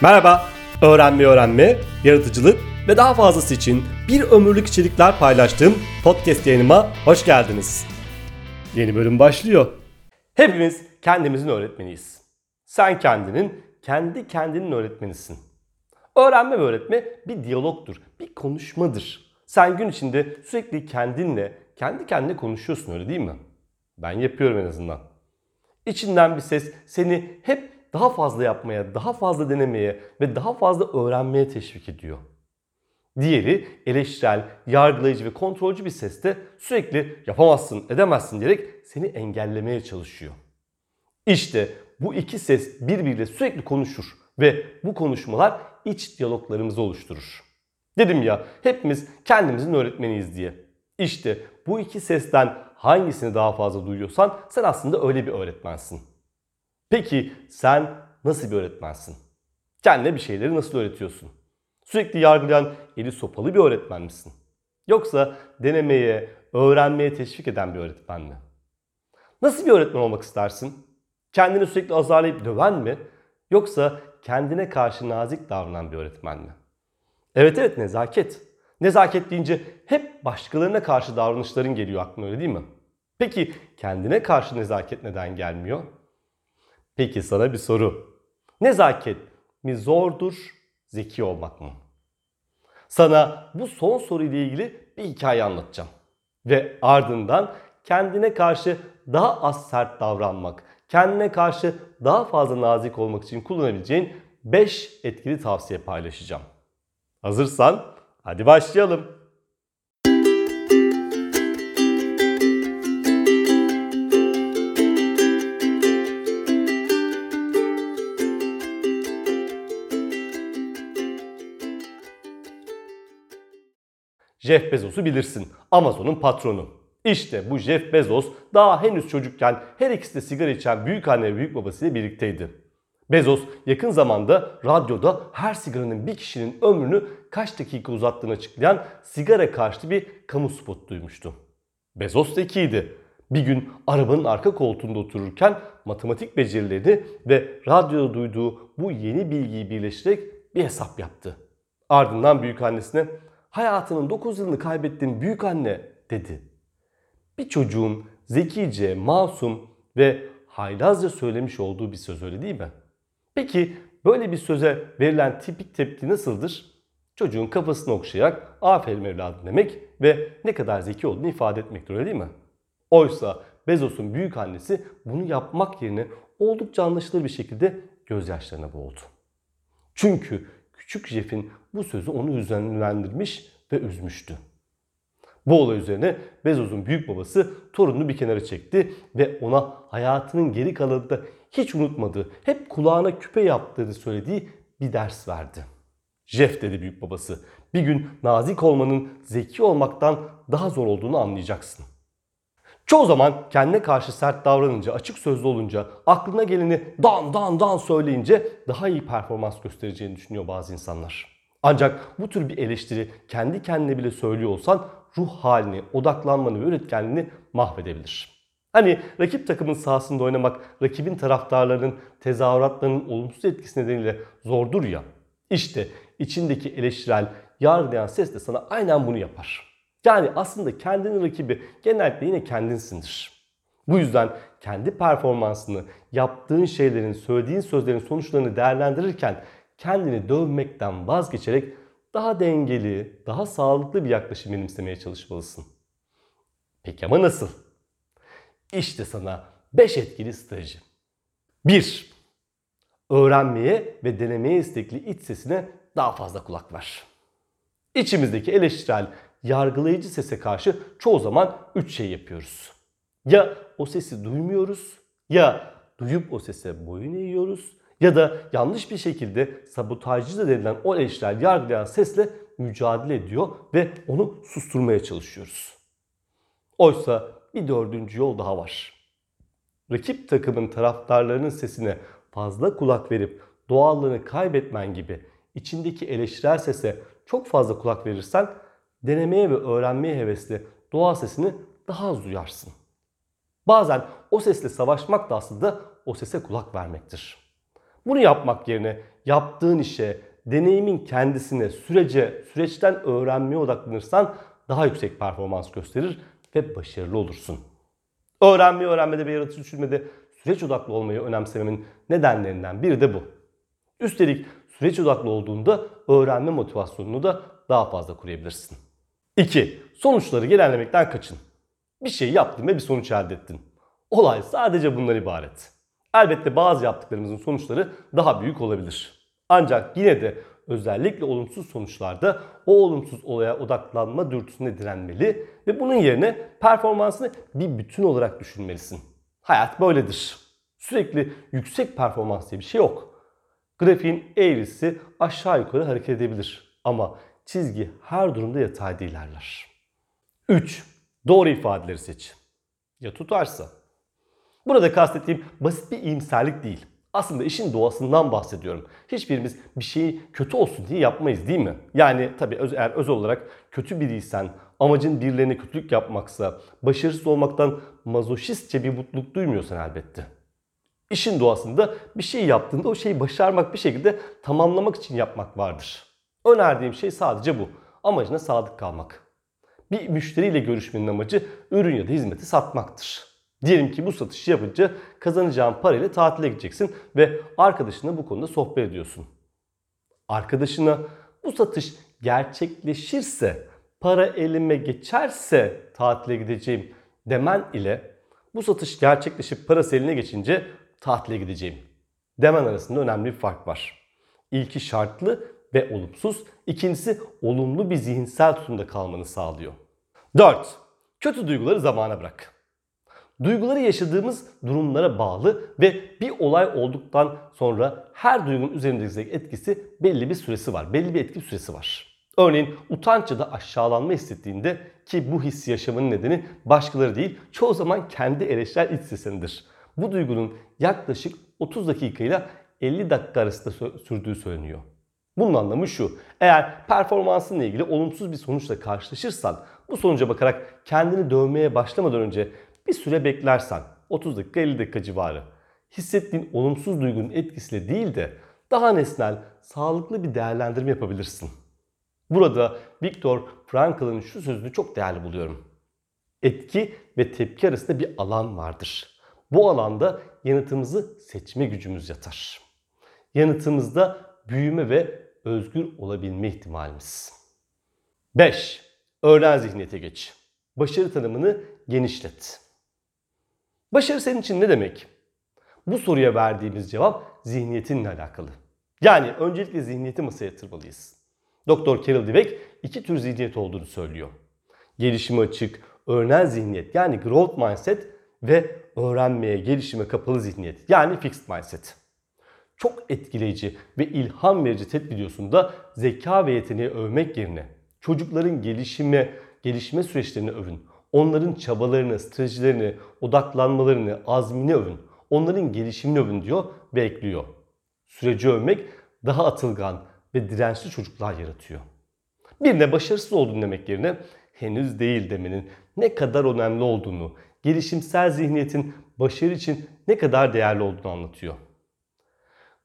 Merhaba, öğrenme öğrenme, yaratıcılık ve daha fazlası için bir ömürlük içerikler paylaştığım podcast yayınıma hoş geldiniz. Yeni bölüm başlıyor. Hepimiz kendimizin öğretmeniyiz. Sen kendinin, kendi kendinin öğretmenisin. Öğrenme ve öğretme bir diyalogtur, bir konuşmadır. Sen gün içinde sürekli kendinle, kendi kendine konuşuyorsun öyle değil mi? Ben yapıyorum en azından. İçinden bir ses seni hep daha fazla yapmaya, daha fazla denemeye ve daha fazla öğrenmeye teşvik ediyor. Diğeri eleştirel, yargılayıcı ve kontrolcü bir seste sürekli yapamazsın, edemezsin diyerek seni engellemeye çalışıyor. İşte bu iki ses birbiriyle sürekli konuşur ve bu konuşmalar iç diyaloglarımızı oluşturur. Dedim ya hepimiz kendimizin öğretmeniyiz diye. İşte bu iki sesten hangisini daha fazla duyuyorsan sen aslında öyle bir öğretmensin. Peki sen nasıl bir öğretmensin? Kendine bir şeyleri nasıl öğretiyorsun? Sürekli yargılayan eli sopalı bir öğretmen misin? Yoksa denemeye, öğrenmeye teşvik eden bir öğretmen mi? Nasıl bir öğretmen olmak istersin? Kendini sürekli azarlayıp döven mi? Yoksa kendine karşı nazik davranan bir öğretmen mi? Evet evet nezaket. Nezaket deyince hep başkalarına karşı davranışların geliyor aklına öyle değil mi? Peki kendine karşı nezaket neden gelmiyor? Peki sana bir soru. Nezaket mi zordur, zeki olmak mı? Sana bu son soru ile ilgili bir hikaye anlatacağım. Ve ardından kendine karşı daha az sert davranmak, kendine karşı daha fazla nazik olmak için kullanabileceğin 5 etkili tavsiye paylaşacağım. Hazırsan hadi başlayalım. Jeff Bezos'u bilirsin. Amazon'un patronu. İşte bu Jeff Bezos daha henüz çocukken her ikisi de sigara içen büyük anne ve büyük babasıyla birlikteydi. Bezos yakın zamanda radyoda her sigaranın bir kişinin ömrünü kaç dakika uzattığını açıklayan sigara karşıtı bir kamu spot duymuştu. Bezos zekiydi. Bir gün arabanın arka koltuğunda otururken matematik becerilerini ve radyoda duyduğu bu yeni bilgiyi birleştirerek bir hesap yaptı. Ardından büyük annesine hayatının 9 yılını kaybettiğim büyük anne dedi. Bir çocuğun zekice, masum ve haylazca söylemiş olduğu bir söz öyle değil mi? Peki böyle bir söze verilen tipik tepki nasıldır? Çocuğun kafasını okşayarak aferin evladım demek ve ne kadar zeki olduğunu ifade etmektir öyle değil mi? Oysa Bezos'un büyük annesi bunu yapmak yerine oldukça anlaşılır bir şekilde gözyaşlarına boğuldu. Çünkü küçük Jeff'in bu sözü onu üzüntülendirmiş ve üzmüştü. Bu olay üzerine Bezos'un büyük babası torununu bir kenara çekti ve ona hayatının geri kalanında hiç unutmadığı, hep kulağına küpe yaptığını söylediği bir ders verdi. Jeff dedi büyük babası, bir gün nazik olmanın zeki olmaktan daha zor olduğunu anlayacaksın. Çoğu zaman kendine karşı sert davranınca, açık sözlü olunca, aklına geleni dan dan dan söyleyince daha iyi performans göstereceğini düşünüyor bazı insanlar. Ancak bu tür bir eleştiri kendi kendine bile söylüyor olsan ruh halini, odaklanmanı ve üretkenliğini mahvedebilir. Hani rakip takımın sahasında oynamak rakibin taraftarlarının tezahüratlarının olumsuz etkisi nedeniyle zordur ya. İşte içindeki eleştirel, yargılayan ses de sana aynen bunu yapar. Yani aslında kendinin rakibi genellikle yine kendinsindir. Bu yüzden kendi performansını, yaptığın şeylerin, söylediğin sözlerin sonuçlarını değerlendirirken kendini dövmekten vazgeçerek daha dengeli, daha sağlıklı bir yaklaşım benimsemeye çalışmalısın. Peki ama nasıl? İşte sana 5 etkili strateji. 1. Öğrenmeye ve denemeye istekli iç sesine daha fazla kulak ver. İçimizdeki eleştirel, yargılayıcı sese karşı çoğu zaman 3 şey yapıyoruz. Ya o sesi duymuyoruz, ya duyup o sese boyun eğiyoruz ya da yanlış bir şekilde sabotajcı da denilen o eleştirel yargılayan sesle mücadele ediyor ve onu susturmaya çalışıyoruz. Oysa bir dördüncü yol daha var. Rakip takımın taraftarlarının sesine fazla kulak verip doğallığını kaybetmen gibi içindeki eleştirel sese çok fazla kulak verirsen denemeye ve öğrenmeye hevesli doğal sesini daha az duyarsın. Bazen o sesle savaşmak da aslında o sese kulak vermektir. Bunu yapmak yerine yaptığın işe, deneyimin kendisine, sürece, süreçten öğrenmeye odaklanırsan daha yüksek performans gösterir ve başarılı olursun. Öğrenmeyi öğrenmede ve yaratıcı düşünmede süreç odaklı olmayı önemsememin nedenlerinden biri de bu. Üstelik süreç odaklı olduğunda öğrenme motivasyonunu da daha fazla kurabilirsin. 2. Sonuçları genellemekten kaçın. Bir şey yaptın ve bir sonuç elde ettin. Olay sadece bundan ibaret. Elbette bazı yaptıklarımızın sonuçları daha büyük olabilir. Ancak yine de özellikle olumsuz sonuçlarda o olumsuz olaya odaklanma dürtüsüne direnmeli ve bunun yerine performansını bir bütün olarak düşünmelisin. Hayat böyledir. Sürekli yüksek performans diye bir şey yok. Grafiğin eğrisi aşağı yukarı hareket edebilir ama çizgi her durumda yatayda ilerler. 3. Doğru ifadeleri seç. Ya tutarsa? Burada kastettiğim basit bir iyimserlik değil. Aslında işin doğasından bahsediyorum. Hiçbirimiz bir şeyi kötü olsun diye yapmayız değil mi? Yani tabii öz, eğer öz olarak kötü biriysen, amacın birilerine kötülük yapmaksa, başarısız olmaktan mazoşistçe bir mutluluk duymuyorsan elbette. İşin doğasında bir şey yaptığında o şeyi başarmak bir şekilde tamamlamak için yapmak vardır. Önerdiğim şey sadece bu. Amacına sadık kalmak. Bir müşteriyle görüşmenin amacı ürün ya da hizmeti satmaktır. Diyelim ki bu satışı yapınca kazanacağın parayla tatile gideceksin ve arkadaşına bu konuda sohbet ediyorsun. Arkadaşına bu satış gerçekleşirse, para elime geçerse tatile gideceğim demen ile bu satış gerçekleşip parası eline geçince tatile gideceğim demen arasında önemli bir fark var. İlki şartlı ve olumsuz, ikincisi olumlu bir zihinsel tutumda kalmanı sağlıyor. 4. Kötü duyguları zamana bırak. Duyguları yaşadığımız durumlara bağlı ve bir olay olduktan sonra her duygunun üzerindeki etkisi belli bir süresi var. Belli bir etki süresi var. Örneğin utanç ya da aşağılanma hissettiğinde ki bu hissi yaşamanın nedeni başkaları değil çoğu zaman kendi eleştirel iç sesindir. Bu duygunun yaklaşık 30 dakika ile 50 dakika arasında sürdüğü söyleniyor. Bunun anlamı şu. Eğer performansınla ilgili olumsuz bir sonuçla karşılaşırsan bu sonuca bakarak kendini dövmeye başlamadan önce bir süre beklersen 30 dakika 50 dakika civarı hissettiğin olumsuz duygunun etkisiyle değil de daha nesnel, sağlıklı bir değerlendirme yapabilirsin. Burada Viktor Frankl'ın şu sözünü çok değerli buluyorum. Etki ve tepki arasında bir alan vardır. Bu alanda yanıtımızı seçme gücümüz yatar. Yanıtımızda büyüme ve özgür olabilme ihtimalimiz. 5. Öğren zihniyete geç. Başarı tanımını genişlet. Başarı senin için ne demek? Bu soruya verdiğimiz cevap zihniyetinle alakalı. Yani öncelikle zihniyeti masaya yatırmalıyız. Doktor Carol Dweck iki tür zihniyet olduğunu söylüyor. Gelişime açık, öğrenen zihniyet yani growth mindset ve öğrenmeye, gelişime kapalı zihniyet yani fixed mindset. Çok etkileyici ve ilham verici TED videosunda zeka ve yeteneği övmek yerine çocukların gelişime, gelişme süreçlerini övün. Onların çabalarını, stratejilerini, odaklanmalarını, azmini övün. Onların gelişimini övün diyor ve ekliyor. Süreci övmek daha atılgan ve dirençli çocuklar yaratıyor. Birine başarısız oldun demek yerine henüz değil demenin ne kadar önemli olduğunu, gelişimsel zihniyetin başarı için ne kadar değerli olduğunu anlatıyor.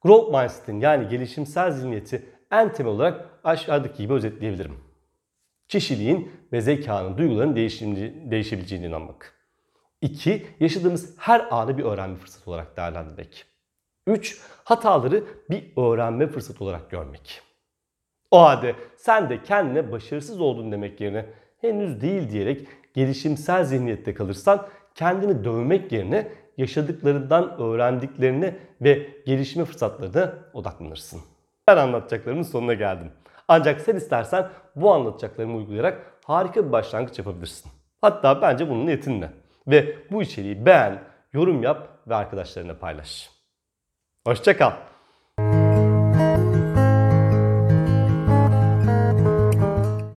Growth Mindset'in yani gelişimsel zihniyeti en temel olarak aşağıdaki gibi özetleyebilirim. Kişiliğin ve zekanın duyguların değişebileceğine inanmak. 2. Yaşadığımız her anı bir öğrenme fırsatı olarak değerlendirmek. 3. Hataları bir öğrenme fırsatı olarak görmek. O halde sen de kendine başarısız oldun demek yerine henüz değil diyerek gelişimsel zihniyette kalırsan kendini dövmek yerine yaşadıklarından öğrendiklerine ve gelişme fırsatlarına odaklanırsın. Ben anlatacaklarımın sonuna geldim. Ancak sen istersen bu anlatacaklarımı uygulayarak harika bir başlangıç yapabilirsin. Hatta bence bunun yetinme. Ve bu içeriği beğen, yorum yap ve arkadaşlarına paylaş. Hoşçakal.